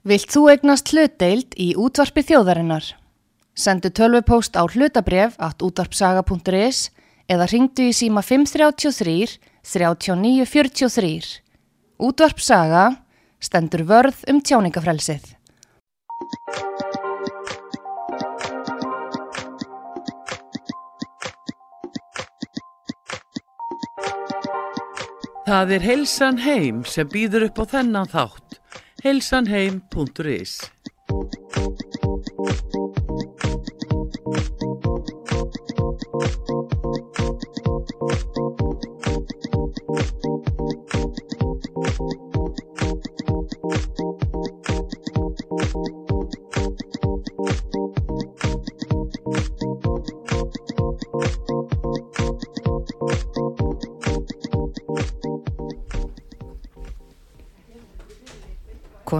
Vilt þú egnast hlutdeild í útvarpi þjóðarinnar? Sendu tölvupóst á hlutabref at útvarpsaga.is eða ringdu í síma 533 3943. Útvarpsaga stendur vörð um tjáningafrelsið. Það er Heilsan Heim sem býður upp á þennan þátt. heilsanheim.is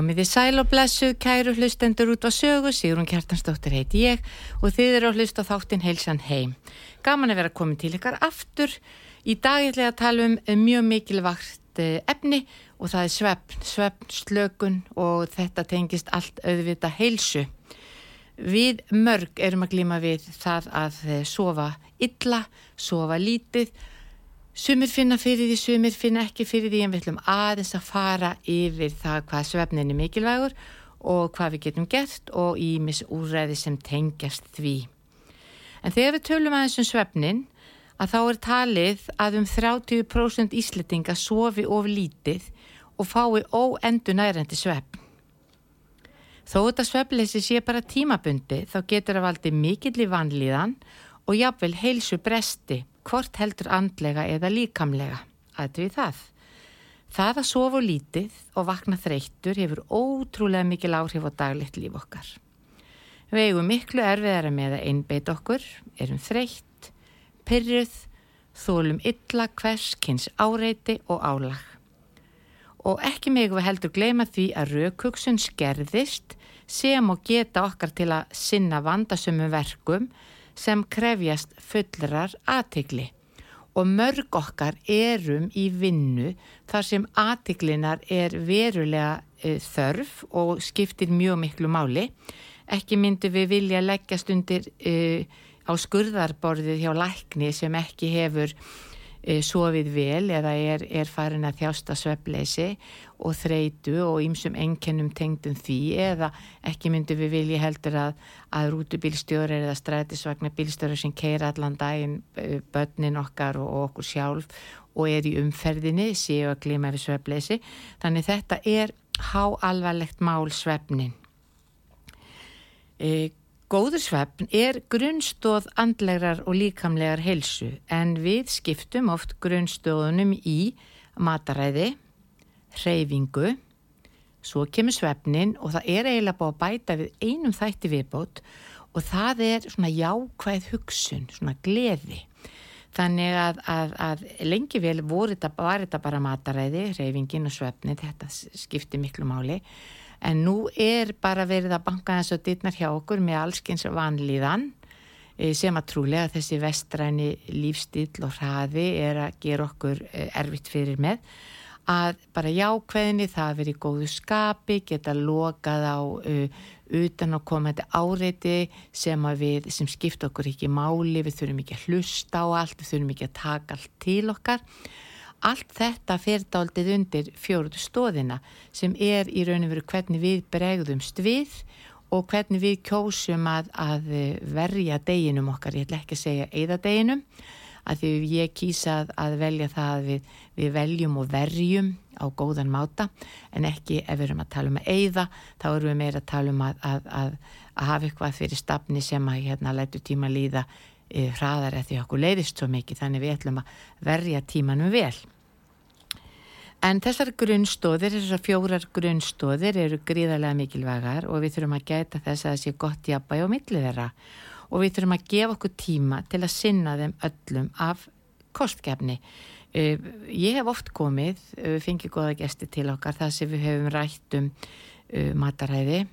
Komið í sæl og blessu, kæru hlustendur út á sögu, Sigrun Kjartansdóttir heiti ég og þið eru að hlusta þáttinn heilsan heim. Gaman að vera komin til ykkar aftur. Í dag ætla ég að tala um mjög mikilvægt eh, efni og það er svefn, svefn, slökun og þetta tengist allt auðvita heilsu. Við mörg erum að glíma við það að eh, sofa illa, sofa lítið Sumir finna fyrir því, sumir finna ekki fyrir því en við ætlum aðeins að fara yfir það hvað svefnin er mikilvægur og hvað við getum gert og ímis úræði sem tengjast því. En þegar við tölum aðeins um svefnin að þá er talið að um 30% íslitinga sofi of lítið og fái óendu nærandi svefn. Þó þetta svefnleysi sé bara tímabundi þá getur það valdi mikill í vanlíðan og jáfnvel heilsu bresti hvort heldur andlega eða líkamlega, aðrið það. Það að sofa lítið og vakna þreyttur hefur ótrúlega mikil áhrif á daglitt líf okkar. Við eigum miklu erfiðara með að einbeit okkur, erum þreytt, pyrruð, þólum illa hvers kynns áreiti og álag. Og ekki mig við heldur gleyma því að raukugsun skerðist sem og geta okkar til að sinna vandasömmum verkum sem krefjast fullrar aðtikli og mörg okkar erum í vinnu þar sem aðtiklinar er verulega e, þörf og skiptir mjög miklu máli. Ekki myndu við vilja leggjast undir e, á skurðarborðið hjá lækni sem ekki hefur sofið vel eða er, er farin að þjásta sveppleysi og þreitu og ýmsum ennkennum tengdum því eða ekki myndu við vilja heldur að, að rútubílstjóri eða strætisvagnar bílstjóri sem keira allan daginn eh, börnin okkar og, okkur sjálf og er í umferðinni séu að glima við svefleysi þannig þetta er háalvarlegt mál svefnin e, Góður svefn er grunnstóð andlegrar og líkamlegar helsu en við skiptum oft grunnstóðunum í mataræði hreyfingu, svo kemur svefnin og það er eiginlega búið að bæta við einum þætti viðbót og það er svona jákvæð hugsun, svona gleði. Þannig að, að, að lengi vel þetta, var þetta bara mataræði, hreyfingin og svefni, þetta skipti miklu máli. En nú er bara verið að banka þess að dittnar hjá okkur með allskins vanlíðan eh, sem að trúlega þessi vestræni lífstíl og hraði er að gera okkur eh, erfitt fyrir með að bara jákveðinni það að vera í góðu skapi, geta lokað á uh, utan að koma þetta áreiti sem, sem skipt okkur ekki máli, við þurfum ekki að hlusta á allt, við þurfum ekki að taka allt til okkar. Allt þetta fer dáltið undir fjóruðu stóðina sem er í raun og veru hvernig við bregðumst við og hvernig við kjósum að, að verja deginum okkar, ég ætla ekki að segja eða deginum, að því ég kýsa að velja það að við, við veljum og verjum á góðan máta en ekki ef við erum að tala um að eigða þá erum við meira að tala um að, að, að, að hafa eitthvað fyrir stafni sem að hérna lætu tíma líða hraðar eða því okkur leiðist svo mikið þannig við ætlum að verja tímanum vel. En þessar grunnstóðir, þessar fjórar grunnstóðir eru gríðarlega mikilvægar og við þurfum að gæta þess að það sé gott jafnbæg og millið þeirra og við þurfum að gefa okkur tíma til að sinna þeim öllum af kostgefni. Uh, ég hef oft komið, uh, fengið goða gesti til okkar þar sem við hefum rætt um mataræði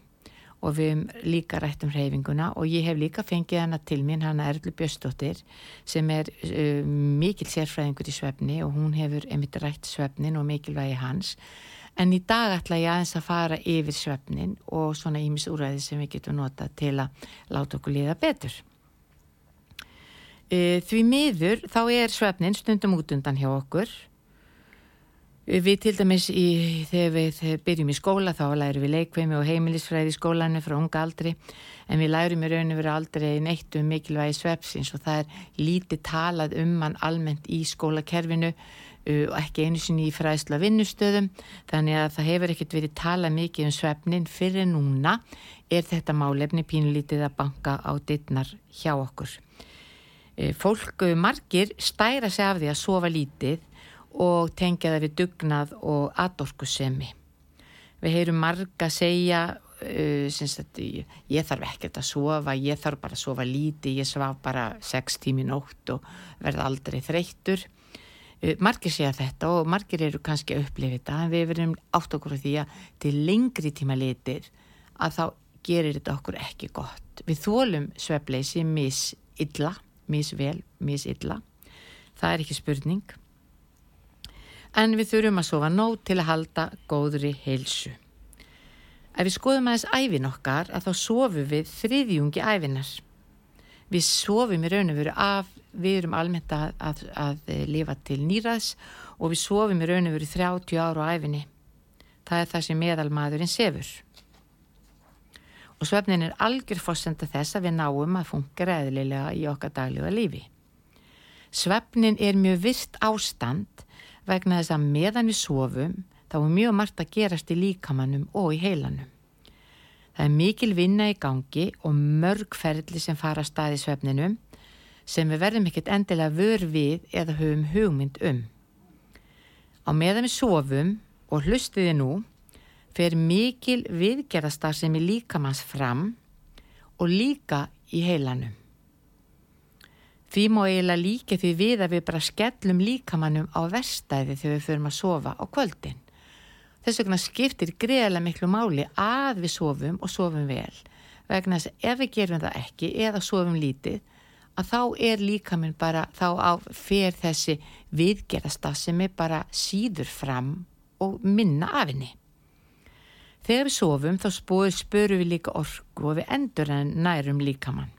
og við hefum líka rætt um hreyfinguna og ég hef líka fengið hana til mín, hana Erlu Bjöstóttir sem er mikil sérfræðingur í svefni og hún hefur emitt rætt svefnin og mikilvægi hans En í dag ætla ég aðeins að fara yfir svefnin og svona ímis úræði sem við getum nota til að láta okkur liða betur. E, því miður þá er svefnin stundum út undan hjá okkur. Við til dæmis í, þegar við byrjum í skóla þá lærum við leikveimi og heimilisfræði í skólanu frá unga aldri. En við lærum í raun og veru aldrei neitt um mikilvægi svefsins og það er lítið talað um mann almennt í skólakerfinu og ekki einu sinni í fræðsla vinnustöðum. Þannig að það hefur ekkert verið tala mikið um svefnin fyrir núna. Er þetta málefni pínulítið að banka á dittnar hjá okkur. Fólk margir stæra sig af því að sofa lítið og tengja það við dugnað og aðorkusemi. Við heyrum marga segja uh, að ég þarf ekkert að sofa, ég þarf bara að sofa lítið, ég svaf bara 6 tími nótt og verða aldrei þreyttur. Eh, margir segja þetta og margir eru kannski að upplifa þetta en við verum átt okkur á því að til lengri tíma litir að þá gerir þetta okkur ekki gott við þólum svefleysi mis illa, mis vel, mis illa það er ekki spurning en við þurfum að sofa nóg til að halda góðri heilsu ef við skoðum aðeins æfin okkar að þá sofum við þriðjungi æfinar við sofum í raun og veru af við erum almennt að, að, að lifa til nýraðs og við sofum í raun og veru 30 ára á æfinni. Það er það sem meðalmaðurinn sefur. Og svefnin er algjör fórsenda þess að við náum að funka eðlilega í okkar daglega lífi. Svefnin er mjög virt ástand vegna þess að meðan við sofum þá er mjög margt að gerast í líkamannum og í heilanum. Það er mikil vinna í gangi og mörg ferli sem fara að staði svefninum sem við verðum ekkert endilega vör við eða höfum hugmynd um. Á meðan við sofum og hlustiði nú fer mikil viðgerðastar sem er líkamanns fram og líka í heilanum. Því má eiginlega líka því við að við bara skellum líkamannum á verstæði þegar við förum að sofa á kvöldin. Þess vegna skiptir greiðlega miklu máli að við sofum og sofum vel vegna þess að ef við gerum það ekki eða sofum lítið að þá er líka minn bara, þá á, fer þessi viðgerasta sem er bara síður fram og minna af henni. Þegar við sofum þá spörum við líka orku og við endur en nærum líkamann.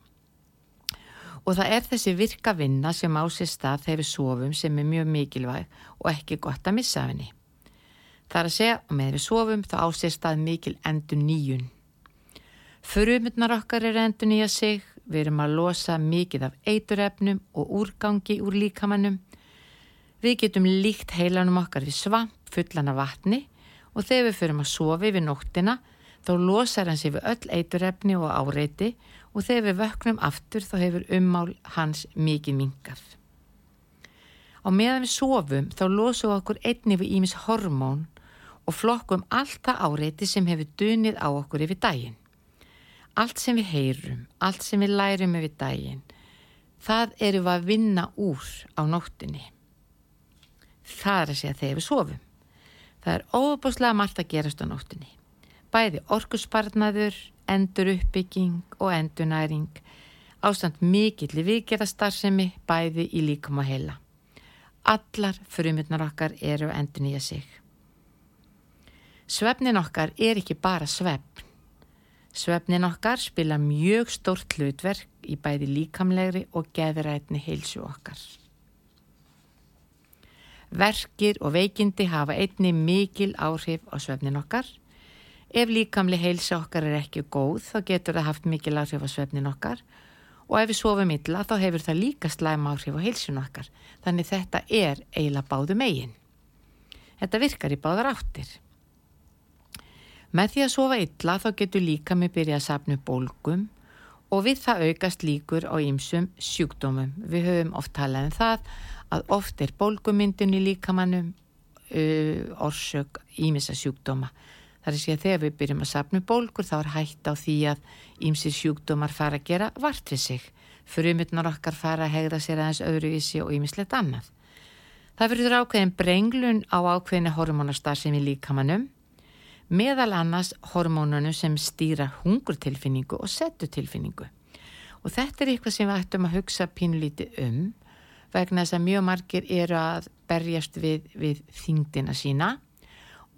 Og það er þessi virka vinna sem á sér stað þegar við sofum sem er mjög mikilvæg og ekki gott að missa af henni. Það er að segja að með við sofum þá á sér stað mikil endur nýjun. Förumundnar okkar er endur nýja sig, Við erum að losa mikið af eiturefnum og úrgangi úr líkamannum. Við getum líkt heilanum okkar við svamp fullan af vatni og þegar við förum að sofi við nóttina þá losar hans yfir öll eiturefni og áreiti og þegar við vöknum aftur þá hefur ummál hans mikið mingað. Á meðan við sofum þá losum við okkur einni við ímis hormón og flokkum allt það áreiti sem hefur dunið á okkur yfir daginn allt sem við heyrum, allt sem við lærum yfir daginn, það eru við að vinna úr á nóttinni. Það er að segja þegar við sofum. Það er óbúslega margt að gerast á nóttinni. Bæði orkusbarnaður, endur uppbygging og endurnæring, ástand mikill í viðgerðastarsemi, bæði í líkum og heila. Allar frumurnar okkar eru að endur nýja sig. Svefnin okkar er ekki bara svefn, Svefnin okkar spila mjög stórt hlutverk í bæði líkamlegri og geðrætni heilsu okkar. Verkir og veikindi hafa einni mikil áhrif á svefnin okkar. Ef líkamli heilsa okkar er ekki góð þá getur það haft mikil áhrif á svefnin okkar og ef við sofum illa þá hefur það líka slæm áhrif á heilsun okkar. Þannig þetta er eiginlega báðu megin. Þetta virkar í báðar áttir. Með því að sofa illa þá getur líka með byrja að sapna bólgum og við það aukast líkur á ýmsum sjúkdómum. Við höfum oft talað um það að oft er bólgumyndin í líkamannum uh, orsök ímissa sjúkdóma. Það er að þegar við byrjum að sapna bólgur þá er hægt á því að ímsi sjúkdómar fara að gera vart við sig. Frumutnar okkar fara að hegða sér aðeins öðruvísi og ímislegt annað. Það verður ákveðin brenglun á ákveðinu hormonastar sem í líkamannum meðal annars hormónunum sem stýra hungurtilfinningu og settutilfinningu. Og þetta er eitthvað sem við ættum að hugsa pínulíti um vegna þess að mjög margir eru að berjast við, við þingdina sína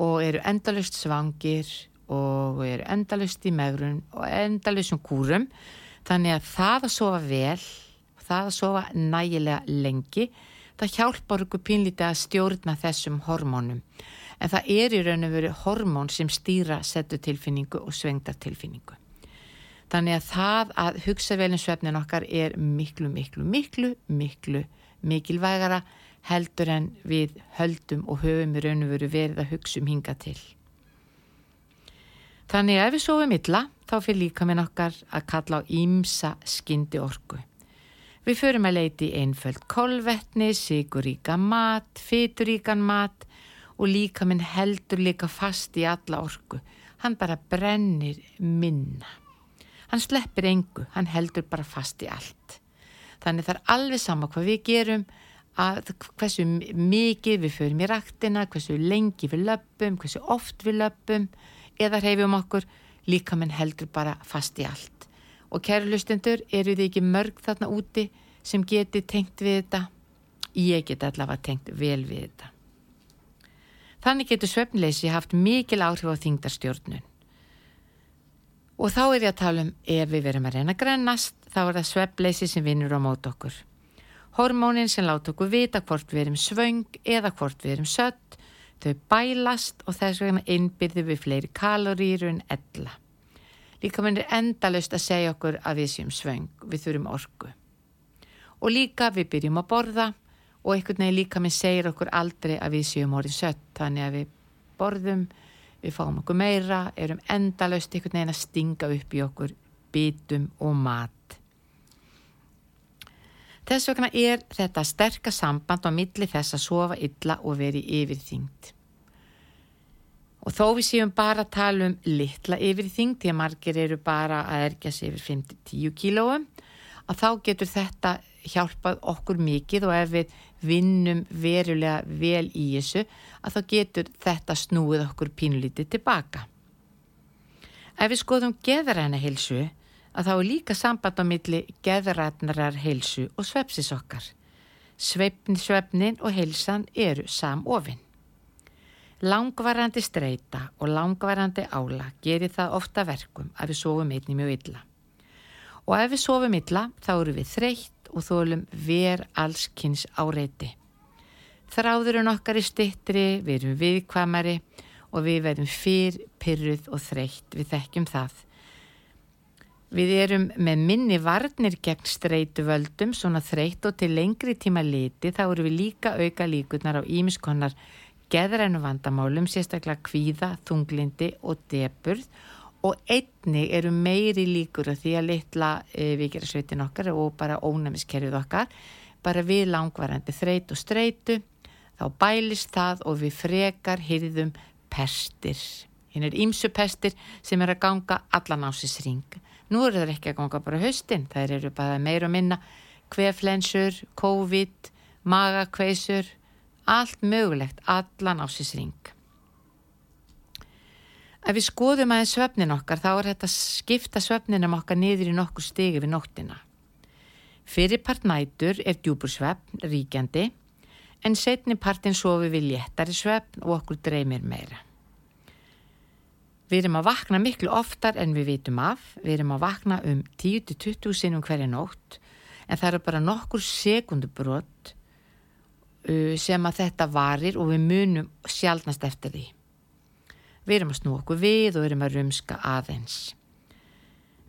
og eru endalust svangir og eru endalust í megrun og endalustum kúrum. Þannig að það að sofa vel það að sofa nægilega lengi það hjálpar okkur pínlítið að stjórna þessum hormónum. En það er í raun og veru hormón sem stýra settutilfinningu og svengdartilfinningu þannig að það að hugsa vel um svefnin okkar er miklu, miklu, miklu, miklu mikilvægara heldur en við höldum og höfum í raun og veru verið að hugsa um hinga til. Þannig ef við sofum illa þá fyrir líka minn okkar að kalla á ímsa skyndi orku. Við förum að leiti einföld kolvetni, siguríka mat, fyturíkan mat og líka minn heldur líka fast í alla orku. Hann bara brennir minna. Hann sleppir engu, hann heldur bara fast í allt. Þannig er alveg sama hvað við gerum að hversu mikið við förum í raktina, hversu lengi við löpum, hversu oft við löpum eða hreyfum okkur, líka menn heldur bara fast í allt. Og kæru lustendur, eru þið ekki mörg þarna úti sem geti tengt við þetta? Ég get allavega tengt vel við þetta. Þannig getur svefnleysi haft mikil áhrif á þingdarstjórnun. Og þá er ég að tala um ef við verum að reyna að grennast, þá er það svefnleysi sem vinnur á mót okkur. Hormónin sem láta okkur vita hvort við erum svöng eða hvort við erum sött, þau bælast og þess vegna innbyrðu við fleiri kaloríru en ella. Líka minn er endalust að segja okkur að við séum svöng, við þurfum orku. Og líka við byrjum að borða og einhvern veginn líka minn segir okkur aldrei að við séum orðin sött, þannig að við borðum, við fáum okkur meira, erum endalust einhvern veginn að stinga upp í okkur bitum og mat. Þess vegna er þetta sterkast samband á milli þess að sofa illa og veri yfirþyngd. Og þó við séum bara að tala um litla yfirþyngd, því að margir eru bara að ergja sig yfir 5-10 kílóum, að þá getur þetta hjálpað okkur mikið og ef við vinnum verulega vel í þessu, að þá getur þetta snúið okkur pínlítið tilbaka. Ef við skoðum geðræna hilsu, að þá er líka samband á milli geðrætnarar heilsu og svepsis okkar. Sveipni, svepnin og heilsan eru samofinn. Langvarandi streyta og langvarandi ála gerir það ofta verkum að við sofum einnig mjög illa. Og ef við sofum illa þá eru við þreytt og þólum ver allskynns áreiti. Þráðurinn okkar er stittri, við erum viðkvamari og við verðum fyrr, pyrruð og þreytt, við þekkjum það. Við erum með minni varnir gegn streitu völdum, svona þreytt og til lengri tíma liti þá eru við líka auka líkurnar á ímiskonnar geðrænu vandamálum, sérstaklega kvíða, þunglindi og deburð og einni eru meiri líkur því að litla e, vikjara okkar og bara ónæmiskerfið okkar, bara við langvarandi þreyt og streitu, þá bælist það og við frekar hyrðum pestir. Hinn er ímsupestir sem er að ganga allan ásisring. Nú eru það ekki að ganga bara höstin, það eru bara meir og minna kveflensur, COVID, magakveisur, allt mögulegt, allan ásisring. Ef við skoðum aðeins svefnin okkar þá er þetta skipta svefninum okkar niður í nokkur stegi við nóttina. Fyrirpart nætur er djúbur svefn, ríkjandi, en setni partin sofi við léttari svefn og okkur dreymir meira. Við erum að vakna miklu oftar en við vitum af. Við erum að vakna um 10-20 sinnum hverja nótt en það eru bara nokkur sekundubrott uh, sem að þetta varir og við munum sjálfnast eftir því. Við erum að snú okkur við og erum að rumska aðeins.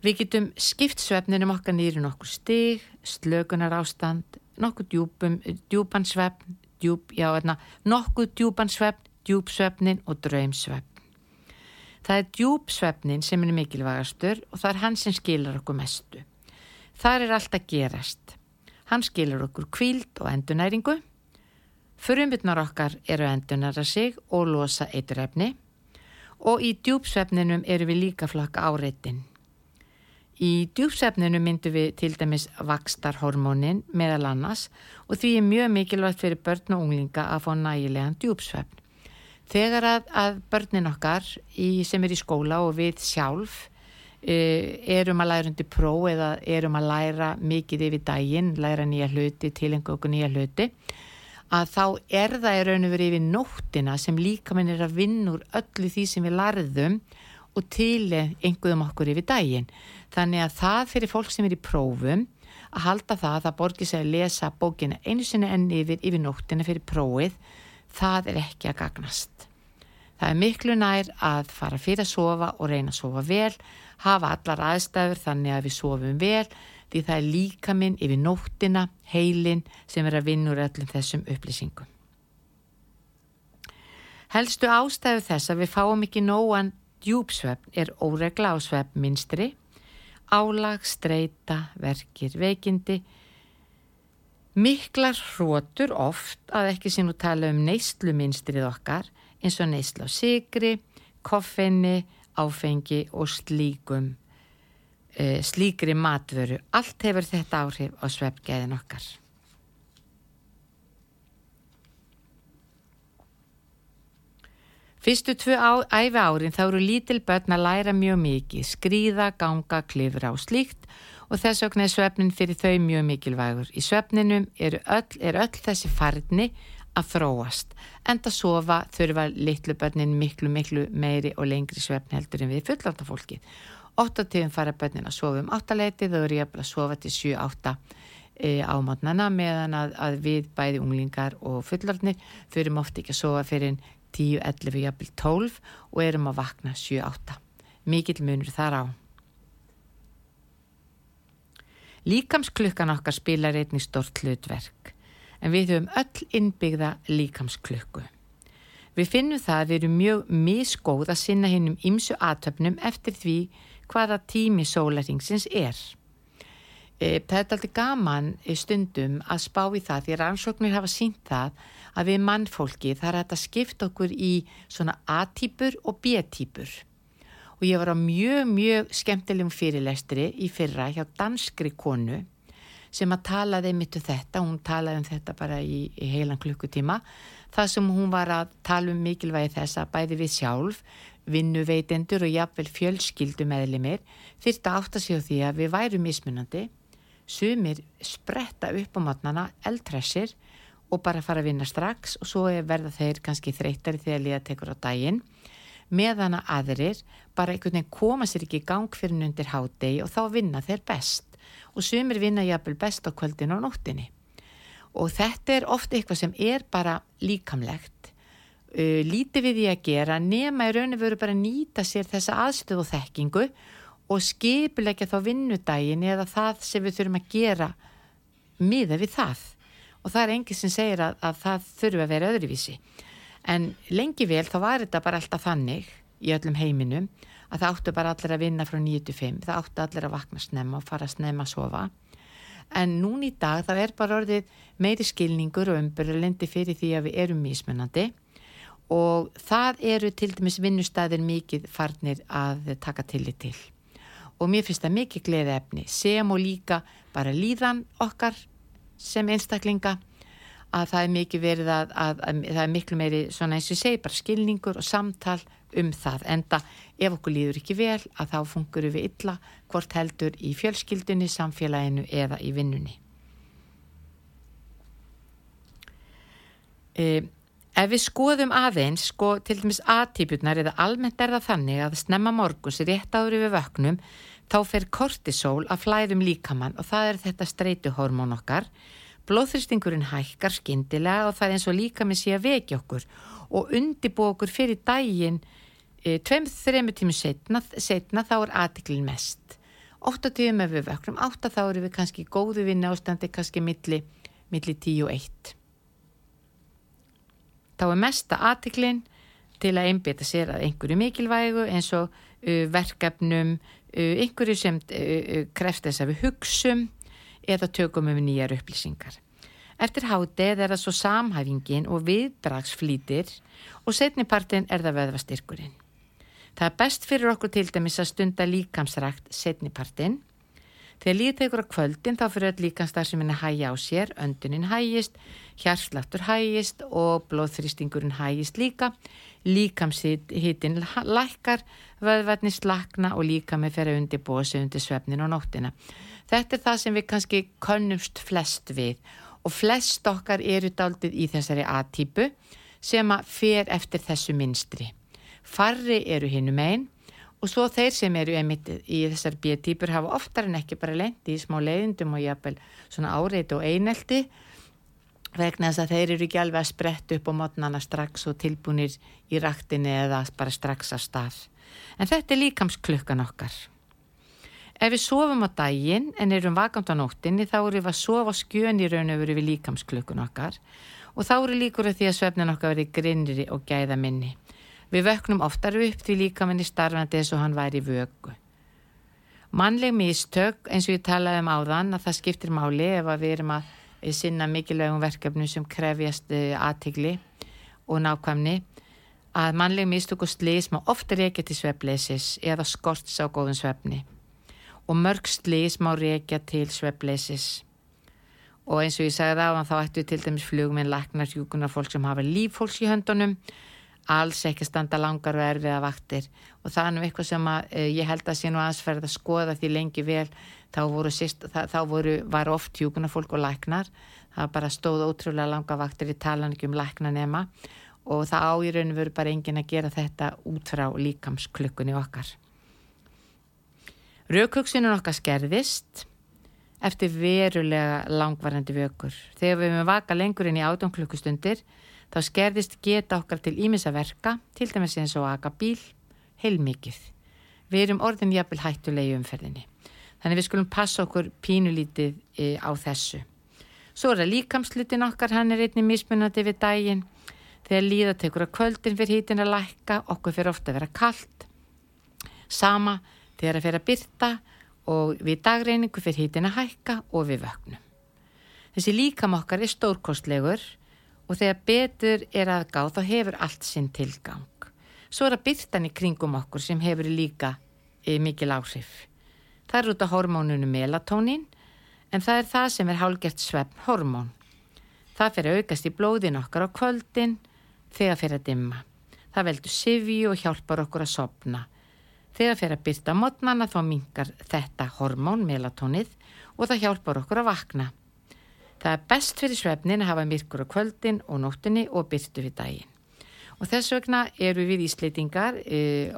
Við getum skipt svefninum okkar nýri nokkur stig, slökunar ástand, nokkur djúpum, djúpan svefn, djúp, já, erna, nokkur djúpan svefn, djúpsvefnin og draumsvefn. Það er djúpsvefnin sem er mikilvægastur og það er hann sem skilur okkur mestu. Það er allt að gerast. Hann skilur okkur kvíld og endunæringu. Förumbytnar okkar eru að endunæra sig og losa eiturrefni og í djúpsvefninum eru við líka flokka áreitin. Í djúpsvefninum myndum við til dæmis vakstarhormónin meðal annars og því er mjög mikilvægt fyrir börn og unglinga að fá nægilegan djúpsvefn. Þegar að, að börnin okkar í, sem er í skóla og við sjálf uh, erum að læra undir pró eða erum að læra mikið yfir daginn, læra nýja hluti, tilengu okkur nýja hluti, að þá er það í raun og verið yfir nóttina sem líka minn er að vinna úr öllu því sem við larðum og til einhverjum okkur yfir daginn. Þannig að það fyrir fólk sem er í prófum að halda það að það borgir sig að lesa bókina einu sinni enn yfir yfir nóttina fyrir prófið, það er ekki að gagnast. Það er miklu nær að fara fyrir að sofa og reyna að sofa vel, hafa allar aðstæður þannig að við sofum vel, því það er líka minn yfir nóttina, heilin sem er að vinna úr öllum þessum upplýsingum. Helstu ástæðu þess að við fáum ekki nógan djúpsvefn er óregla á svefnminstri, álag, streyta, verkir, veikindi, miklar hrótur oft að ekki sem nú tala um neysluminstrið okkar eins og neyslu á sigri, koffeinni, áfengi og slíkum uh, slíkri matvöru. Allt hefur þetta áhrif á svefgæðin okkar. Fyrstu tvö á, æfi árin þá eru lítil börn að læra mjög mikið, skrýða, ganga, klifra og slíkt og þess vegna er svefnin fyrir þau mjög mikilvægur. Í svefninum er öll, er öll þessi farni að þróast. Enda sofa þurfa litlu börnin miklu, miklu meiri og lengri svefn heldur en við fullanda fólkið. 8 tíðum fara bönnin að sofa um 8 leiti þau eru jafnvel að sofa til 7-8 e, á mátnana meðan að, að við bæði unglingar og fullorðnir fyrir ofta ekki að sofa fyrir 10-11 jafnvel 12 og erum að vakna 7-8 mikill munur þar á. Líkamsklukkan okkar spilar einni stort hlutverk en við höfum öll innbyggða líkamsklukku Við finnum það að við erum mjög misgóð að sinna hinnum ímsu aðtöfnum eftir því hvaða tími sólaringsins er. E, það er alltaf gaman stundum að spá í það því rannsóknir hafa sínt það að við mannfólki þar er þetta skipt okkur í svona A-týpur og B-týpur. Og ég var á mjög, mjög skemmtilegum fyrirlestri í fyrra hjá danskri konu sem að talaði mitt um þetta, hún talaði um þetta bara í, í heilan klukkutíma, það sem hún var að tala um mikilvægi þess að bæði við sjálf vinnuveitendur og jafnvel fjölskyldu meðlimir þyrta átt að séu því að við værum mismunandi, sumir spretta upp á matnana, eldressir og bara fara að vinna strax og svo verða þeir kannski þreytari þegar liða tekur á daginn meðan að aðrir bara einhvern veginn koma sér ekki í gang fyrir undir hádegi og þá vinna þeir best og sumir vinna jafnvel best á kvöldin og nóttinni. Og þetta er ofta eitthvað sem er bara líkamlegt. Lítið við því að gera nema í rauninu veru bara að nýta sér þessa aðstöð og þekkingu og skipilegja þá vinnudagin eða það sem við þurfum að gera miða við það. Og það er engi sem segir að, að það þurfu að vera öðruvísi. En lengi vel þá var þetta bara alltaf þannig í öllum heiminum að það áttu bara allir að vinna frá 9-5 það áttu allir að vakna snemma og fara snemma að sofa. En núni í dag það er bara orðið meiri skilningur og umbyrjulendi fyrir því að við erum mísmennandi og það eru til dæmis vinnustæðir mikið farnir að taka tillit til. Og mér finnst það mikið gleði efni sem og líka bara líðan okkar sem einstaklinga að það er mikið verið að, að, að það er miklu meiri svona eins og segi bara skilningur og samtal um það enda ef okkur líður ekki vel að þá fungurum við illa hvort heldur í fjölskyldunni, samfélaginu eða í vinnunni. E, Ef við skoðum aðeins, sko til dæmis aðtípurnar eða almennt er það þannig að snemma morguns rétt áður við vöknum þá fer kortisol að flæðum líkamann og það er þetta streytuhormón okkar. Blóðþristingurinn hækkar skindilega og það er eins og líkaminn sé að vekja okkur og undibú okkur fyrir daginn e, tveim, þrejum tímum setna, setna þá er aðtiklinn mest. Ótta tíum ef við vöknum, átta þá eru við kannski góðu vinna ástandi, kannski milli, milli tíu og eitt þá er mesta aðtiklinn til að einbita sér að einhverju mikilvægu eins og uh, verkefnum, uh, einhverju sem uh, krefst þess að við hugsum eða tökum um nýjar upplýsingar. Eftir hátið er það svo samhæfingin og viðbraksflýtir og setnipartin er það veðvastyrkurinn. Það er best fyrir okkur til dæmis að stunda líkamsrækt setnipartin Þegar líðið tekur á kvöldin þá fyrir öll líkanstarfseminni hægja á sér, öndunin hægist, hjarslaftur hægist og blóðþrýstingurinn hægist líka. Líkamshittin lækkar, vöðvarnir slakna og líka með fyrir undir bósi undir svefnin og nóttina. Þetta er það sem við kannski könnumst flest við og flest okkar eru daldið í þessari A-típu sem að fer eftir þessu minstri. Farri eru hinnum einn og svo þeir sem eru í þessar B-típur hafa oftar en ekki bara lendi í smá leiðindum og jafnvel svona áreiti og einelti vegna þess að þeir eru ekki alveg að spretta upp á mótnana strax og tilbúinir í raktinni eða bara strax að stað. En þetta er líkamsklukkan okkar. Ef við sofum á daginn en erum vakant á nóttinni þá erum við að sofa skjön í raun og veru við líkamsklökun okkar og þá eru líkur að því að svefnin okkar verið grinnri og gæða minni. Við vöknum oftar upp því líkaminni starfandi eins og hann væri í vögu. Mannleg mistök eins og ég talaði um áðan að það skiptir máli ef við erum að sinna mikilvægum verkefnum sem krefjast eh, aðtigli og nákvæmni að mannleg mistök og slís má ofta reykja til svefleysis eða skorts á góðum svefni og mörg slís má reykja til sveppleysis. Og eins og ég sagði það, þá ættu til dæmis flugminn, laknar, hjúkunar, fólk sem hafa lífhóls í höndunum, alls ekki standa langar og erfiða vaktir. Og það er nú eitthvað sem að, e, ég held að sé nú aðsferð að skoða því lengi vel, þá voru, síst, það, þá voru var oft hjúkunar fólk og laknar, það bara stóð ótrúlega langa vaktir í talan ekki um laknanema og það á í rauninu veru bara engin að gera þetta út frá líkamsklukkunni okkar. Raukvöksunum okkar skerðist eftir verulega langvarandi vökur. Þegar við erum vaka lengur inn í átjón klukkustundir þá skerðist geta okkar til ímissa verka, til dæmis eins og aga bíl, heilmikið. Við erum orðin jafnvel hættulegi umferðinni. Þannig við skulum passa okkur pínulítið e, á þessu. Svo er það líkamslutin okkar, hann er einnig mismunandi við daginn. Þegar líða tekur að kvöldin fyrir hítin að lækka, okkur fyrir ofta að vera kallt. Sama þegar að fyrir að byrta og við dagreiningu fyrir hýtin að hækka og við vögnum. Þessi líkamokkar er stórkostlegur og þegar betur er að gá þá hefur allt sinn tilgang. Svo er að byrtan í kringum okkur sem hefur líka e, mikil áhrif. Það er út af hormónunum melatónin en það er það sem er hálgert svefn hormón. Það fyrir aukast í blóðin okkar á kvöldin þegar fyrir að dimma. Það veldur sifju og hjálpar okkur að sopna. Þegar fyrir að byrta mótnana þá mingar þetta hormón, melatónið, og það hjálpar okkur að vakna. Það er best fyrir svefnin að hafa myrkur á kvöldin og nóttinni og byrtu við daginn. Og þess vegna eru við íslitingar, e,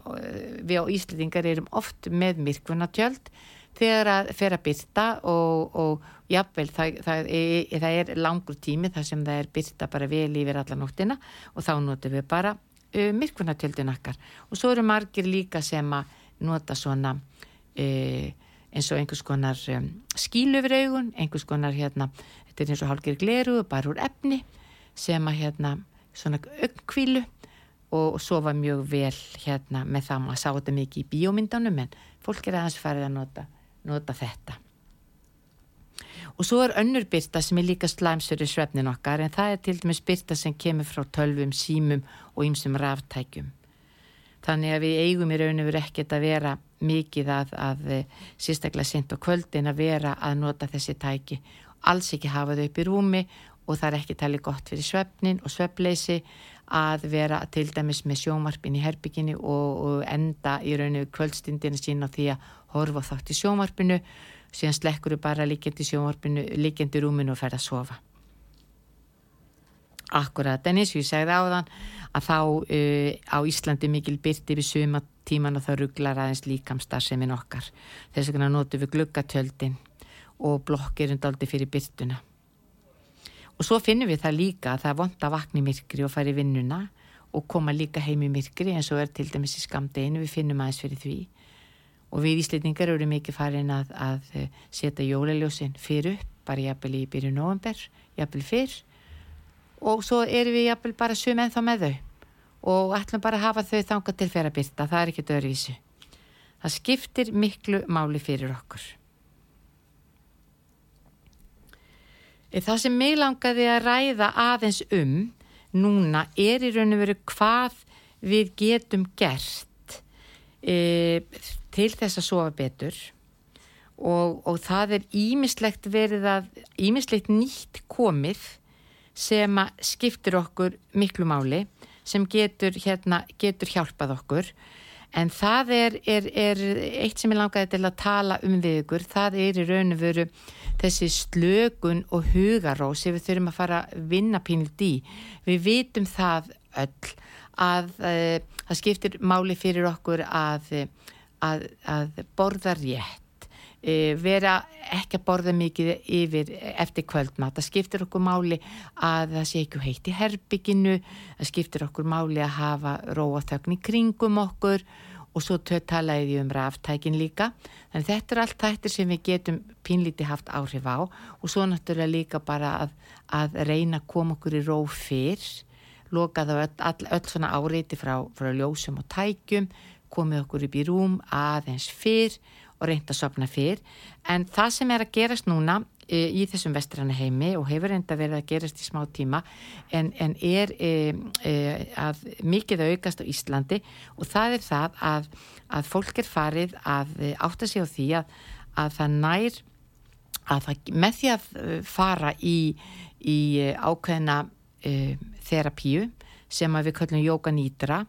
við á íslitingar erum oft með myrkvunatjöld þegar að fyrir að byrta og, og jafnvel það, það, er, það er langur tími þar sem það er byrta bara vel yfir alla nóttina og þá notum við bara uh, myrkvunatjöldin okkar og svo eru margir líka sem að nota svona uh, eins og einhvers konar um, skílu yfir augun, einhvers konar hérna, þetta er eins og hálfgeir gleru bara úr efni sem að hérna svona augnkvílu og sofa mjög vel hérna með það. Maður sá þetta mikið í bíómyndanum en fólk er aðeins farið að nota, nota þetta. Og svo er önnur byrta sem er líka slæmsur í svefnin okkar en það er til dæmis byrta sem kemur frá tölvum, símum og ýmsum ráftækjum þannig að við eigum í raun og veru ekkert að vera mikið að, að eh, sérstaklega sent á kvöldin að vera að nota þessi tæki alls ekki hafa þau upp í rúmi og það er ekki talið gott fyrir svefnin og svefleysi að vera til dæmis með sjómarpin í herbygginni og, og enda í raun og kvöldstindina sín á því að horfa þátt í sjómarpinu síðan slekkur þau bara líkjandi sjónvarpinu, líkjandi rúminu og fer að sofa. Akkurat, en eins og ég segði á þann að þá uh, á Íslandi mikil byrti við suma tíman og þá rugglar aðeins líkamstar sem er nokkar. Þess vegna notur við gluggatöldin og blokkir undaldi fyrir byrtuna. Og svo finnum við það líka að það er vond að vakna í myrkri og fara í vinnuna og koma líka heim í myrkri eins og er til dæmis í skamdeginu, við finnum aðeins fyrir því og við íslendingar eru mikið farin að, að eh, setja jóleljósin fyrir upp, bara jafnvel í byrju november, jafnvel fyrr og svo erum við jafnvel bara sum ennþá með þau og ætlum bara að hafa þau þanga til fyrir að byrta, það er ekki dörvísu. Það skiptir miklu máli fyrir okkur. Það sem mig langaði að ræða aðeins um núna er í raun og veru hvað við getum gert e, til þess að sofa betur og, og það er ímislegt verið að, ímislegt nýtt komið sem skiptir okkur miklu máli sem getur, hérna, getur hjálpað okkur. En það er, er, er eitt sem ég langaði til að tala um við ykkur, það er í raun og veru þessi slögun og hugaró sem við þurfum að fara að vinna pínilt í. Við vitum það öll að uh, það skiptir máli fyrir okkur að, að, að borða rétt vera ekki að borða mikið yfir eftir kvöldmat. Það skiptir okkur máli að það sé ekki heitt í herbygginu, það skiptir okkur máli að hafa róa þögn í kringum okkur og svo talaði um ráftækin líka. Þannig þetta er allt þættir sem við getum pínlíti haft áhrif á og svo náttúrulega líka bara að, að reyna að koma okkur í ró fyrr, lokaða öll, öll, öll svona áreiti frá, frá ljósum og tækjum, komið okkur upp í rúm aðeins fyrr og reynd að sopna fyrr. En það sem er að gerast núna e, í þessum vestræna heimi og hefur reynda verið að gerast í smá tíma en, en er e, e, að mikið aukast á Íslandi. Og það er það að, að fólk er farið að átta sig á því að, að það nær að það, með því að fara í, í ákveðna e, þerapíu sem að við kallum jóka nýtra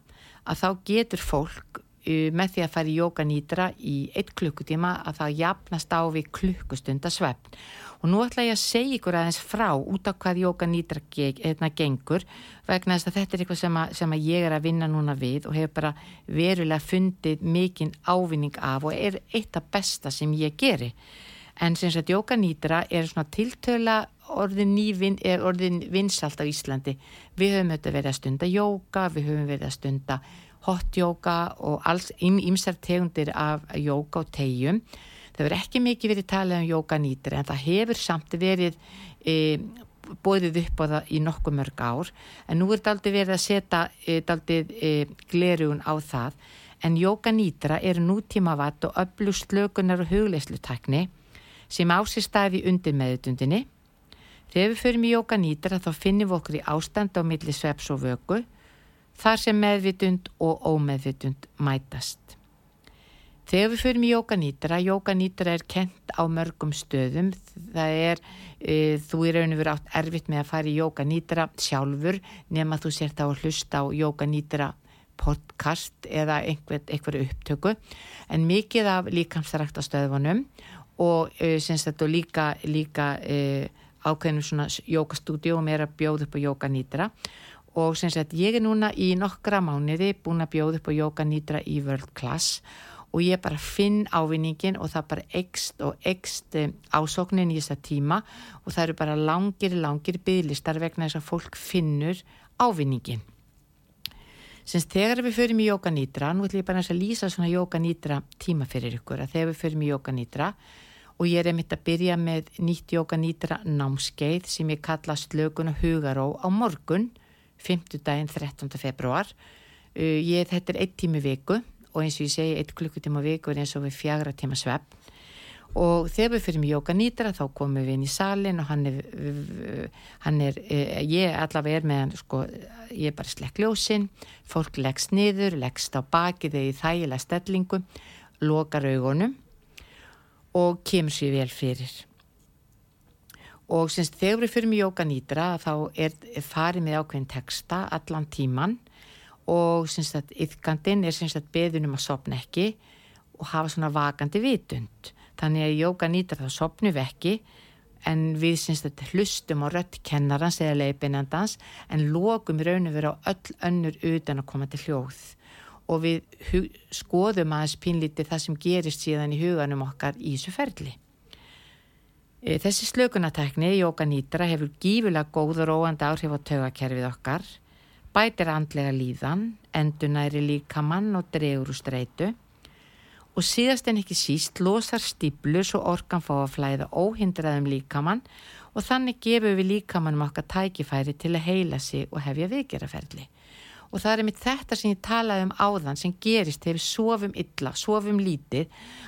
að þá getur fólk með því að fara í jókanýtra í eitt klukkutíma að það jafnast á við klukkustunda svefn og nú ætla ég að segja ykkur aðeins frá út af hvað jókanýtra hérna gengur vegna þess að þetta er eitthvað sem að, sem að ég er að vinna núna við og hefur bara verulega fundið mikinn ávinning af og er eitt af besta sem ég geri. En sem sagt jókanýtra er svona tiltöla orðin nývin er orðin vinsalt á Íslandi. Við höfum auðvitað verið að stunda jóka við höfum verið að stunda hot yoga og alls ímsar tegundir af yoga og tegjum. Það verður ekki mikið verið talað um nýtri en það hefur samt verið e, bóðið upp á það í nokkuð mörg ár en nú er þetta aldrei verið að setja e, aldrei e, glerugun á það en yoga nýtra eru nútíma vatt og öflust lögunar og hugleislutakni sem ásir staði undir meðutundinni. Þegar við förum í yoga nýtra þá finnum við okkur í ástand á milli sveps og vöku þar sem meðvitund og ómeðvitund mætast. Þegar við förum í jókanýtra, jókanýtra er kent á mörgum stöðum, það er, e, þú er raun og verið átt erfitt með að fara í jókanýtra sjálfur nema þú sért á að hlusta á jókanýtra podcast eða einhver, upptöku, en mikið af líkamsrækt á stöðunum og e, þetta líka, líka e, ákveðnum svona jókastúdíum er að bjóða upp á jókanýtra og og sem sagt ég er núna í nokkra mánuði búin að bjóða upp á Jóka Nýdra í World Class og ég bara finn ávinningin og það bara ekst og ekst eh, ásóknin í þessa tíma og það eru bara langir, langir bygglistar vegna þess að fólk finnur ávinningin. Sins þegar við förum í Jóka Nýdra, nú ætlum ég bara að lýsa svona Jóka Nýdra tíma fyrir ykkur að þegar við förum í Jóka Nýdra og ég er einmitt að byrja með nýtt Jóka Nýdra námskeið sem ég kalla slökun og hugaró á morgun og 50. 13. februar uh, ég, þetta er eitt tími viku og eins og ég segi eitt klukkutíma viku er eins og við fjagra tíma svepp og þegar við fyrir með Jóka Nýtra þá komum við inn í salin og hann er, hann er eh, ég allavega er með hann sko, ég er bara slekk ljósinn fólk leggst niður, leggst á baki þegar ég þægilega stellingum lokar augunum og kemur sér vel fyrir og semst þegar við fyrir með Jóka Nýtra þá er, farið með ákveðin texta allan tíman og yfkandin er beðunum að sopna ekki og hafa svona vakandi vitund. Þannig að Jóka Nýtra þá sopnu við ekki en við að hlustum á rött kennarans eða leipinandans en lókum raun og vera á öll önnur utan að koma til hljóð. Og við skoðum aðeins pínlítið það sem gerist síðan í huganum okkar í þessu ferli þessi slökunatækni, Jóka Nýtra, hefur gífulega góð og róandi áhrif á taugakerfið okkar, bætir andlega líðan, endunæri líkamann og dregur úr streitu. Og síðast en ekki síst losar stíplur svo orkan fá að flæða óhindraðum líkamann og þannig gefur við líkamannum okkar tækifæri til að heila sig og hefja vikeraferli og það er mitt þetta sem ég talaði um áðan sem gerist þegar við sofum illa, sofum lítið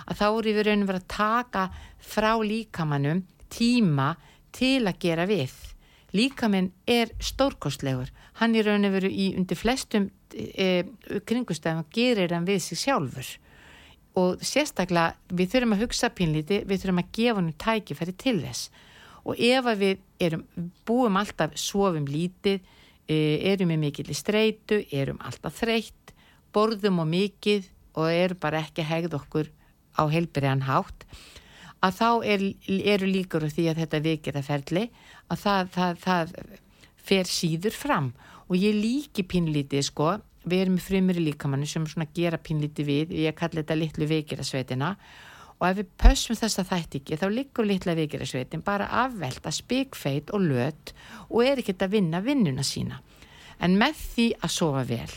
að þá er við raun og verið að taka frá líkamannum tíma til að gera við. Líkaminn er stórkostlegur. Hann er raun og verið í undir flestum e, kringustæðum og gerir hann við sig sjálfur. Og sérstaklega við þurfum að hugsa pínlíti, við þurfum að gefa hann tækifæri til þess. Og ef við erum, búum alltaf sofum lítið erum við mikill í streitu, erum alltaf þreytt, borðum og mikið og eru bara ekki hegð okkur á heilbyrjan hátt. Að þá er, eru líkur því að þetta vikiraferli að það, það, það fer síður fram. Og ég líki pínlítið sko, við erum frumur í líkamannu sem svona gera pínlítið við, ég kalli þetta litlu vikirasveitina og ef við pössum þess að þætti ekki þá líkur litla vikirasveitin bara afvelta spikfeit og lött og er ekkert að vinna vinnuna sína. En með því að sofa vel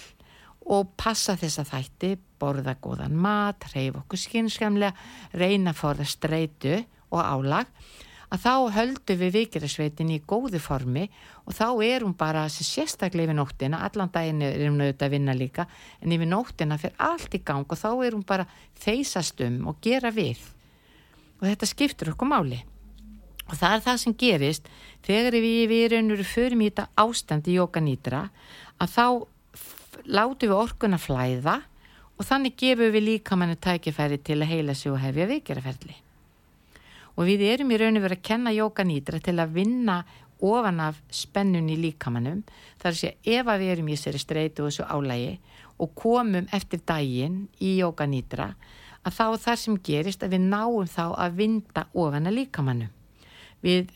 og passa þessa þætti, borða góðan mat, reyf okkur skynskamlega, reyna að fóra streitu og álag, að þá höldum við vikirasveitin í góðu formi og þá er hún bara sérstaklega yfir nóttina, allan daginn er hún auðvitað að vinna líka, en yfir nóttina fyrir allt í gang og þá er hún bara þeysast um og gera við og þetta skiptur okkur máli og það er það sem gerist þegar við við erum fyrir í þetta ástand í jókanýtra að þá látu við orkun að flæða og þannig gefum við líka manni tækifæri til að heila sig og hefja vikiraferli. Og við erum í rauninu verið að kenna jóka nýtra til að vinna ofan af spennun í líkamannum þar sé ef að við erum í sér streitu og þessu álægi og komum eftir daginn í jóka nýtra að þá þar sem gerist að við náum þá að vinda ofan að líkamannum. Við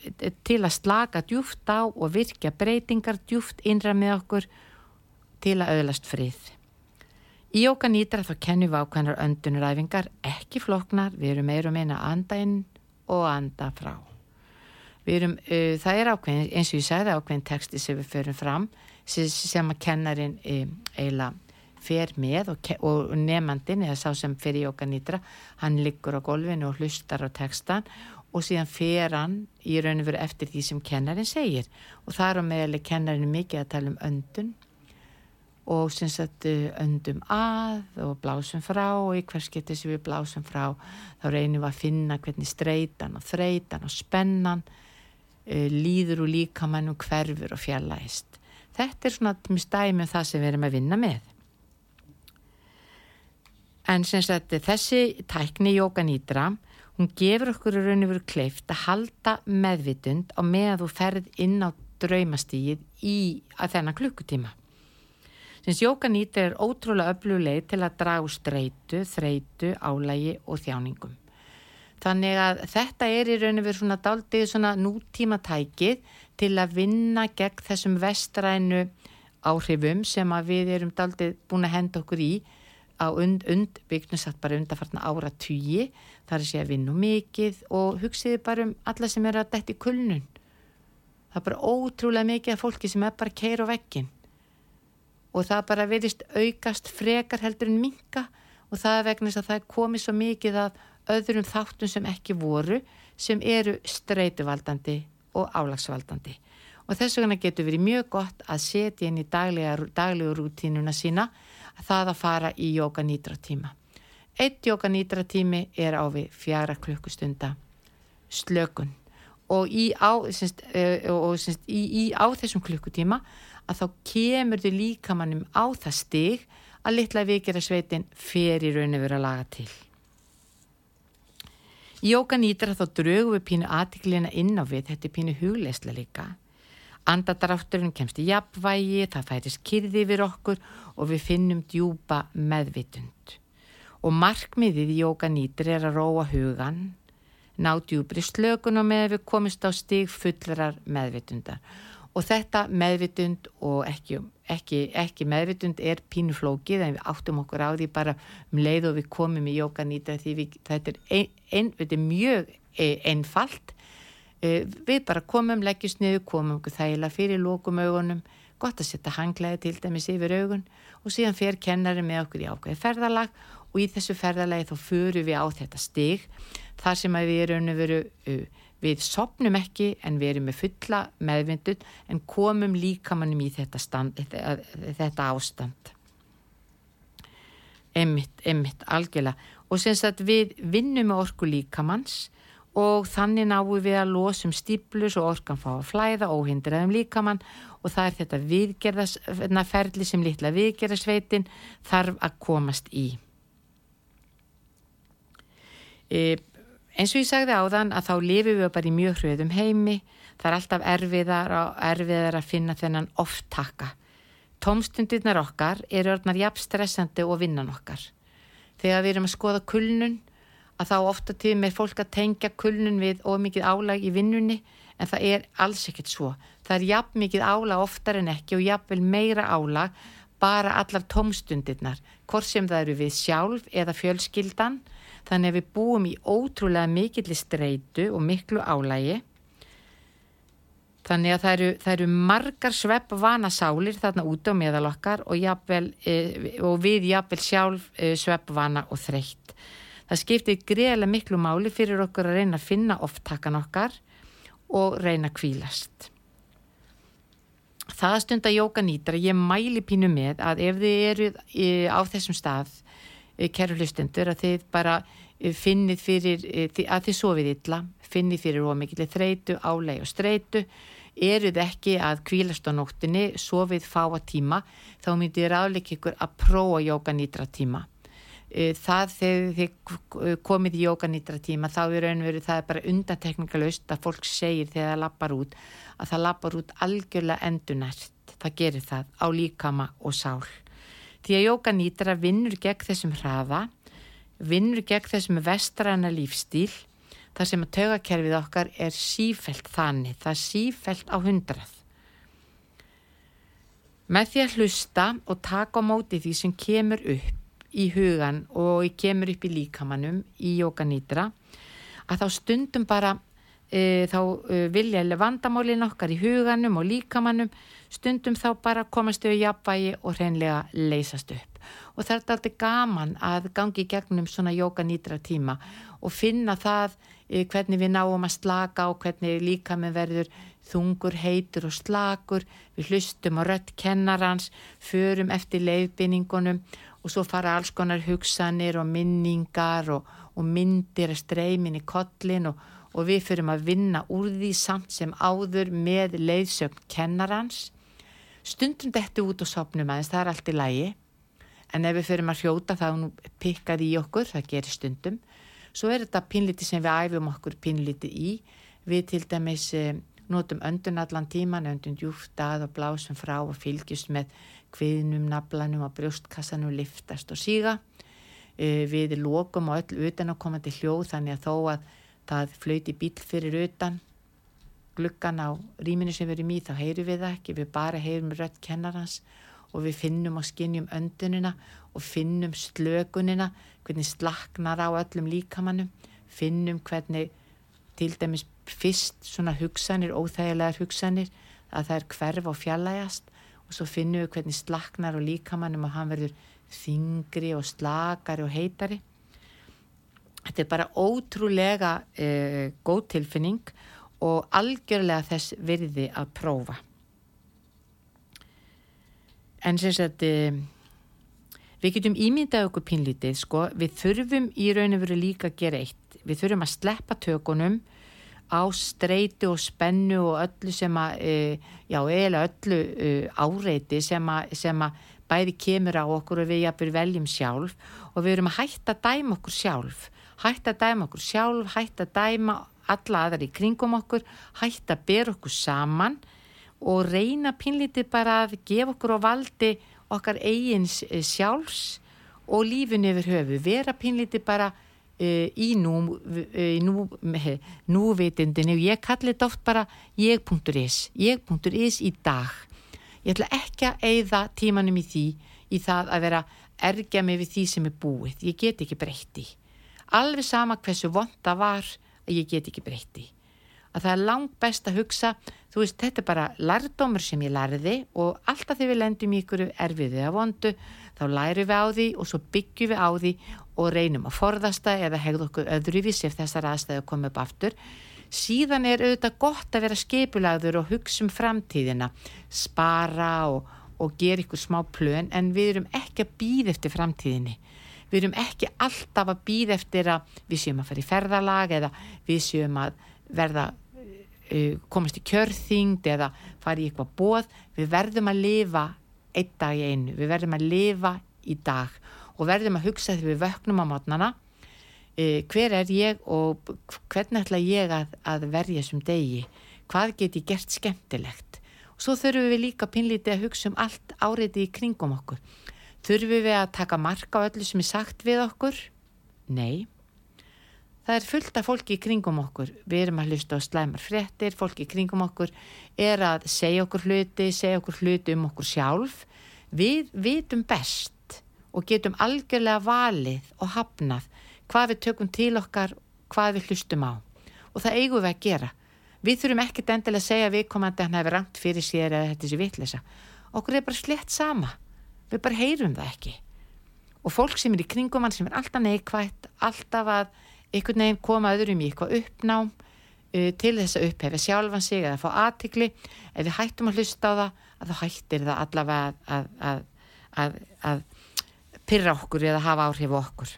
til að slaka djúft á og virkja breytingar djúft innra með okkur til að auðlast frið. Í okkar nýtra þá kennum við ákveðnar öndunuræfingar, ekki floknar, við erum meira og meina að anda inn og anda frá. Erum, uh, það er ákveðin, eins og ég segði ákveðin texti sem við förum fram, sem, sem að kennarin uh, eiginlega fer með og, og nefnandin, eða sá sem fer í okkar nýtra, hann liggur á golfinu og hlustar á textan og síðan fer hann í raun og veru eftir því sem kennarin segir. Og þar á meðal er kennarin mikið að tala um öndun, og sem sagt öndum að og blásum frá og í hvers getur sem við blásum frá þá reynum við að finna hvernig streytan og þreytan og spennan uh, líður og líkamannum hverfur og fjallaðist. Þetta er svona stæmi um það sem við erum að vinna með. En sem sagt þessi tækni jókanýtra, hún gefur okkur raun og veru kleift að halda meðvitund á með að þú ferð inn á draumastígið í þennan klukkutíma. Sinns jókanýti er ótrúlega öfluleið til að dragu streitu, þreitu, álægi og þjáningum. Þannig að þetta er í rauninu verið svona daldið svona nútíma tækið til að vinna gegn þessum vestrænu áhrifum sem að við erum daldið búin að henda okkur í á und, und byggnusatt bara undarfartna ára tugi. Það er að segja vinnu mikið og hugsiði bara um alla sem eru að dætt í kulnun. Það er bara ótrúlega mikið af fólki sem er bara keir á vekkin og það bara verist aukast frekar heldur en minka og það er vegna þess að það er komið svo mikið af öðrum þáttum sem ekki voru sem eru streytuvaldandi og álagsvaldandi. Og þess vegna getur verið mjög gott að setja inn í daglegu rútínuna sína að það að fara í jóka nýtra tíma. Eitt jóka nýtra tími er á við fjara klukkustunda slökun. Og í á, syns, og, syns, í, í, á þessum klukkutíma að þá kemur þau líkamannum á það stig að litla vikir að sveitin fer í raun og vera að laga til. Í okkar nýtra þá draugum við pínu aðtiklina inn á við, þetta er pínu hugleisla líka. Andadrátturinn kemst í jafnvægi, það færis kyrði yfir okkur og við finnum djúpa meðvitund. Og markmiðið í okkar nýtra er að róa hugan, ná djúbri slökun og með við komist á stig fullrar meðvitundar og þetta meðvitund og ekki, ekki, ekki meðvitund er pínuflókið en við áttum okkur á því bara um leið og við komum í jókanýta því við, þetta, er ein, ein, þetta er mjög e, einfalt. E, við bara komum, leggjum sniðu, komum þægila fyrir lókum augunum, gott að setja hanglaði til dæmis yfir augun og síðan fer kennari með okkur í ákveði ferðalag og í þessu ferðalagi þá fyrir við á þetta stig þar sem að við erum veru uh, Við sopnum ekki en við erum með fulla meðvindun en komum líkamannum í þetta, stand, þetta ástand. Emmitt, emmitt, algjörlega. Og sem sagt við vinnum með orku líkamanns og þannig náum við að losum stíplus og orkan fá að flæða óhindraðum líkamann og það er þetta viðgerðasferli sem litla viðgerðasveitin þarf að komast í. E, Eins og ég sagði á þann að þá lifum við bara í mjög hrjöðum heimi, það er alltaf erfiðar og erfiðar að finna þennan ofttaka. Tómstundirnar okkar eru orðnar jafn stressandi og vinnan okkar. þegar við erum að skoða kulnun að þá ofta tíðum er fólk að tengja kulnun við ómikið álag í vinnunni en það er alls ekkert svo. Það er jafn mikið álag oftar en ekki og jafnvel meira álag bara allar tómstundirnar, hvort sem það eru við sjálf eða fjölskyldan, þannig að við búum í ótrúlega mikilli streitu og miklu álægi. Þannig að það eru, það eru margar svepp vanasálir þarna út á meðalokkar og, jafnvel, e, og við jafnvel sjálf e, svepp vana og þreytt. Það skiptir greiðilega miklu máli fyrir okkur að reyna að finna ofttakan okkar og reyna að kvílast. Það stund að jóka nýtra, ég mæli pínu með að ef þið eru á þessum stað, eh, kæru hlustendur, að þið bara eh, finnið fyrir, eh, að þið sofið illa, finnið fyrir ómikið þreitu, áleg og streitu, eruð ekki að kvílast á nóttinni, sofið fá að tíma, þá myndir ráðleik ykkur að prófa jóka nýtra tíma. Það þegar þið komið í jóka nýtra tíma, þá er raunveru það er bara undatekningalust að fólk segir þegar það lappar út að það lapar út algjörlega endunært. Það gerir það á líkama og sál. Því að jóka nýtara vinnur gegn þessum hraða, vinnur gegn þessum vestræna lífstíl, þar sem að taugakerfið okkar er sífælt þannig, það er sífælt á hundrað. Með því að hlusta og taka á móti því sem kemur upp í hugan og kemur upp í líkamannum í jóka nýtara, að þá stundum bara e, þá e, vilja vandamálin okkar í huganum og líkamannum stundum þá bara komast þau í jafnvægi og hreinlega leysast upp og það er alltaf gaman að gangi gegnum svona jóka nýtra tíma og finna það e, hvernig við náum að slaka og hvernig líkaminn verður þungur, heitur og slakur við hlustum á rött kennarans förum eftir leiðbynningunum og svo fara alls konar hugsanir og minningar og, og myndir að streymin í kollin og og við fyrirum að vinna úr því samt sem áður með leiðsögn kennarans. Stundum þetta út og sopnum aðeins, það er allt í lægi, en ef við fyrirum að hljóta þá pikkaði í okkur, það gerir stundum. Svo er þetta pínliti sem við æfum okkur pínliti í. Við til dæmis eh, notum öndun allan tíman, öndun djúft að og blásum frá og fylgjast með kviðnum, naflanum og brjóstkassanum liftast og síga. Eh, við lókum og öll utan að koma til hljóð þannig að þó að það flöyti bíl fyrir utan gluggan á rýminu sem við erum í þá heyrum við það ekki, við bara heyrum rött kennarans og við finnum og skinnjum öndunina og finnum slökunina, hvernig slaknar á öllum líkamannum, finnum hvernig til dæmis fyrst svona hugsanir, óþægilegar hugsanir að það er hverf og fjallægast og svo finnum við hvernig slaknar á líkamannum og hann verður þingri og slakari og heitari. Þetta er bara ótrúlega eh, góð tilfinning og algjörlega þess virði að prófa. En sem sagt, eh, við getum ímyndað okkur pínlítið, sko, við þurfum í raun og veru líka að gera eitt. Við þurfum að sleppa tökunum á streitu og spennu og öllu sem að, eh, já, eiginlega öllu eh, áreiti sem að, sem að bæði kemur á okkur og við jafnver veljum sjálf og við erum að hætta að dæma okkur sjálf hætt að dæma okkur sjálf, hætt að dæma alla aðar í kringum okkur, hætt að bera okkur saman og reyna pinlítið bara að gefa okkur á valdi okkar eigins eh, sjálfs og lífin yfir höfu, vera pinlítið bara uh, í nú, uh, nú núvitindinu og ég kalli þetta oft bara ég.is, ég.is í dag. Ég ætla ekki að eigða tímanum í því, í það að vera ergja mig við því sem er búið. Ég get ekki breytti alveg sama hversu vond það var að ég get ekki breytti að það er langt best að hugsa þú veist, þetta er bara lærdómur sem ég læriði og alltaf þegar við lendum í ykkur erfiðið að vondu, þá lærum við á því og svo byggjum við á því og reynum að forðasta eða hegða okkur öðruvís ef þessar aðstæðu komið upp aftur. Síðan er auðvitað gott að vera skipulagður og hugsa um framtíðina spara og, og gera ykkur smá plön en við erum ekki að býða eftir framtíðinni við erum ekki alltaf að býða eftir að við séum að fara í ferðalag eða við séum að verða uh, komast í kjörþyngd eða fara í eitthvað bóð við verðum að lifa einn dag í einu, við verðum að lifa í dag og verðum að hugsa þegar við vöknum á mótnana uh, hver er ég og hvernig ætla ég að, að verja þessum degi? Hvað get ég gert skemmtilegt? Og svo þurfum við líka pinlítið að hugsa um allt áriði í kringum okkur Þurfum við að taka marka á öllu sem er sagt við okkur? Nei. Það er fullt af fólki í kringum okkur. Við erum að hlusta á slæmar fréttir, fólki í kringum okkur er að segja okkur hluti, segja okkur hluti um okkur sjálf. Við vitum best og getum algjörlega valið og hafnað hvað við tökum til okkar, hvað við hlustum á. Og það eigum við að gera. Við þurfum ekkert endilega að segja viðkomandi að hann hefur rangt fyrir sér eða þetta sé vitleysa. Okkur er bara slett sama. Við bara heyrum það ekki. Og fólk sem er í kringum hann sem er alltaf neikvægt, alltaf að einhvern veginn koma öðrum í eitthvað uppnám uh, til þess að upphefa sjálfan sig eða fá aðtikli ef við hættum að hlusta á það að þá hættir það allavega að, að, að, að pyrra okkur eða hafa áhrif okkur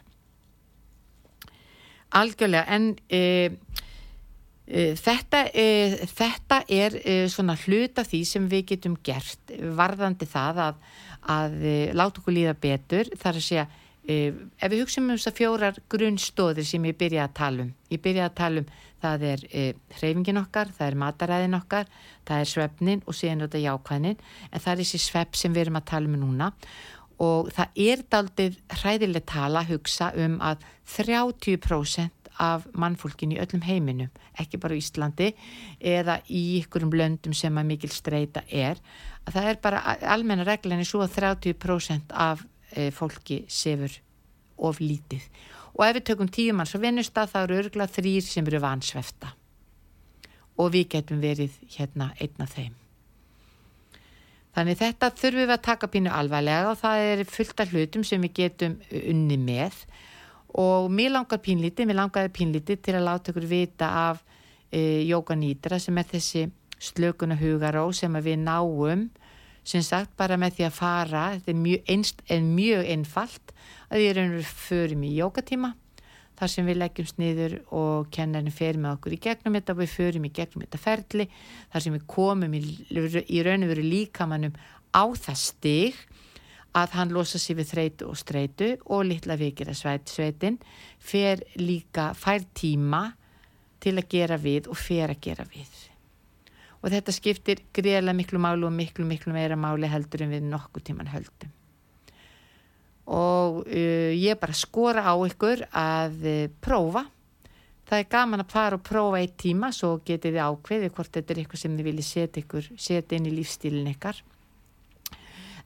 algjörlega en uh, uh, þetta, þetta er svona hlut af því sem við getum gert varðandi það að láta okkur líða betur. Þar að segja Uh, ef við hugsaum um þessar fjórar grunnstóðir sem ég byrja að tala um. Ég byrja að tala um það er uh, hreyfingin okkar, það er mataræðin okkar það er svefnin og síðan þetta jákvæðnin. En það er þessi svepp sem við erum að tala um núna. Og það er daldið hræðileg tala að hugsa um að 30% af mannfólkin í öllum heiminum ekki bara í Íslandi eða í ykkurum löndum sem að mikil streyta er. Að það er bara almenna reglinni svo að 30% af e, fólki sefur of lítið. Og ef við tökum tíum manns á vinnustaf þá eru örgulega þrýr sem eru vansvefta. Og við getum verið hérna einn af þeim. Þannig þetta þurfum við að taka pínu alvarlega og það er fullt af hlutum sem við getum unni með og mér langar pínlítið, mér langaði pínlítið til að láta ykkur vita af e, Jóka Nýtra sem er þessi slökuna hugaró sem við náum sem sagt bara með því að fara. Þetta er mjög, einst, mjög einfalt að við erum förum í jókatíma þar sem við leggjum sniður og kennarinn fer með okkur í gegnum þetta og við förum í gegnum þetta ferli þar sem við komum í, í raun og veru líkamannum á það stig að hann losa sér við þreitu og streitu og litla vikir að sveit, sveitin fer líka fær tíma til að gera við og fer að gera við. Og þetta skiptir greiðlega miklu málu og miklu miklu meira máli heldur en við nokkuð tíman höldum. Og uh, ég bara skora á ykkur að uh, prófa. Það er gaman að fara og prófa eitt tíma svo getið þið ákveðið hvort þetta er eitthvað sem þið viljið setja ykkur setja inn í lífstílin ykkar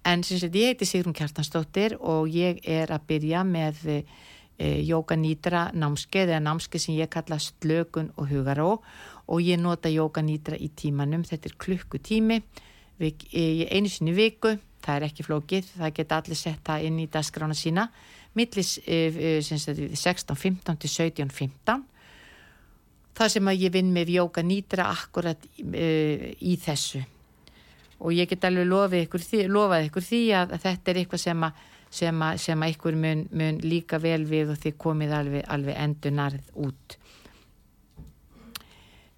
en sem sagt ég heiti Sigrun Kjartansdóttir og ég er að byrja með uh, Jóka Nýtra námskeið eða námskeið sem ég kalla slökun og hugaró. Og ég nota jóka nýtra í tímanum, þetta er klukkutími einu sinni viku. Það er ekki flókið, það geta allir setta inn í dagskrána sína. Millis 16.15 til 17.15 það sem að ég vinn með jóka nýtra akkurat í þessu og ég get alveg lofað ykkur því, lofað ykkur því að, að þetta er eitthvað sem að sem að, sem að ykkur mun, mun líka vel við og þið komið alveg, alveg endur narð út.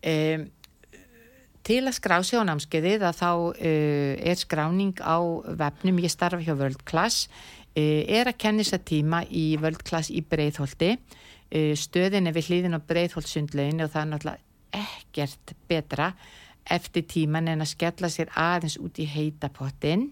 Um, til að skrá sig á námskeiðið að þá uh, er skráning á vefnum, ég starfa hjá World Class, uh, er að kennisa tíma í World Class í Breitholti, uh, stöðin er við hlýðin á Breitholtsundlegin og það er náttúrulega ekkert betra eftir tíman en að skella sér aðeins út í heitapottin,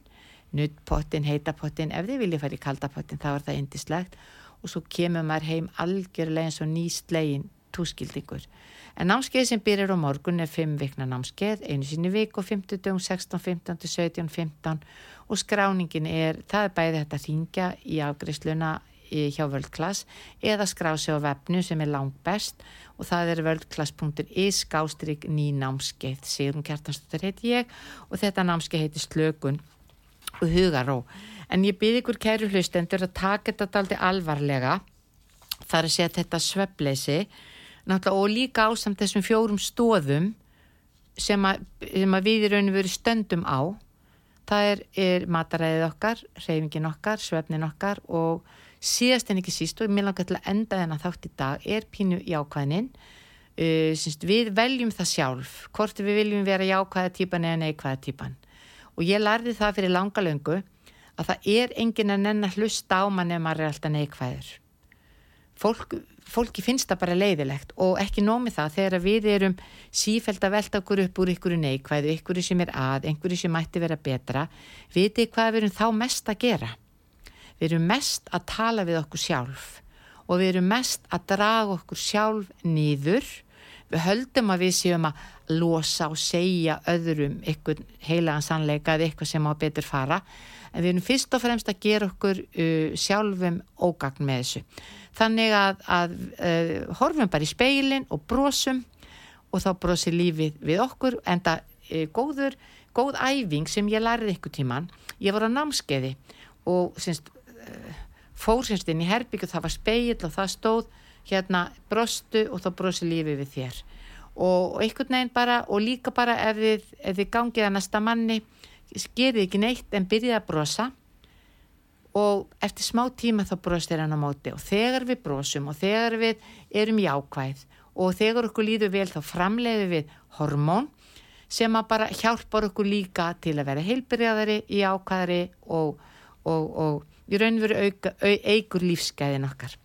nuttpottin, heitapottin, ef þið viljið fara í kaldapottin þá er það indislegt og svo kemur maður heim algjörlega eins og nýstlegin túskildingur. En námskeið sem byrjar á morgun er 5 vikna námskeið, einu sinni vik og 50 dögum 16, 15 til 17, 15 og skráningin er, það er bæði þetta að ringja í afgriðsluna hjá völdklass eða skrá sig á vefnu sem er langt best og það er völdklass.is skástrygg ný námskeið, Sigrun Kjartansdóttir heiti ég og þetta námskeið heiti Slökun og Hugaró. En ég byrði ykkur kæru hlustendur að taka þetta aldrei alvarlega. Þar að segja þetta sveppleysi og líka ásamt þessum fjórum stóðum sem að, sem að við í rauninu veru stöndum á. Það er, er mataræðið okkar reyfingin okkar, svefnin okkar og síðast en ekki síst og mér langar til að enda þennan þátt í dag er pínu jákvæðnin. Uh, við veljum það sjálf hvort við viljum vera jákvæða típan eða neikvæða típan. Og ég lærði það fyrir langa löngu að það er engin að nenn að hlusta á mann ef maður er alltaf neikvæður. Fólk fólki finnst það bara leiðilegt og ekki nómið það þegar við erum sífælt að velta okkur upp úr ykkur neikvæðu, ykkur sem er að, einhverju sem mætti vera betra, vitið hvað við erum þá mest að gera. Við erum mest að tala við okkur sjálf og við erum mest að draga okkur sjálf nýður við höldum að við séum að losa og segja öðrum eitthvað heilagan sannleika eða eitthvað sem á betur fara. En við erum fyrst og fremst að gera okkur uh, sjálfum ógagn með þessu. Þannig að, að uh, horfum bara í speilin og brosum og þá brosir lífið við okkur en það uh, góður, góð æfing sem ég lærið ykkur tíman ég var á námskeiði og semst, fór semst inn í herbygg og það var speil og það stóð hérna brostu og þá brosir lífið við þér. Og einhvern veginn bara og líka bara ef þið, ef þið gangið að næsta manni gerði ekki neitt en byrjaði að brosa. Og eftir smá tíma þá brostir hann á móti. Og þegar við brosum og þegar við erum jákvæð og þegar okkur líður vel þá framleiðum við hormón sem að bara hjálpar okkur líka til að vera heilbyrjaðari, jákvæðari og, og, og í raun og veru eigur lífsgæðin okkar.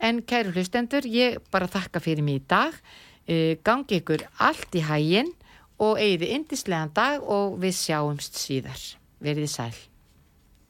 En kæru hlustendur, ég bara þakka fyrir mig í dag, uh, gangi ykkur allt í hæginn og eigði indislegan dag og við sjáumst síðar. Verðið sæl.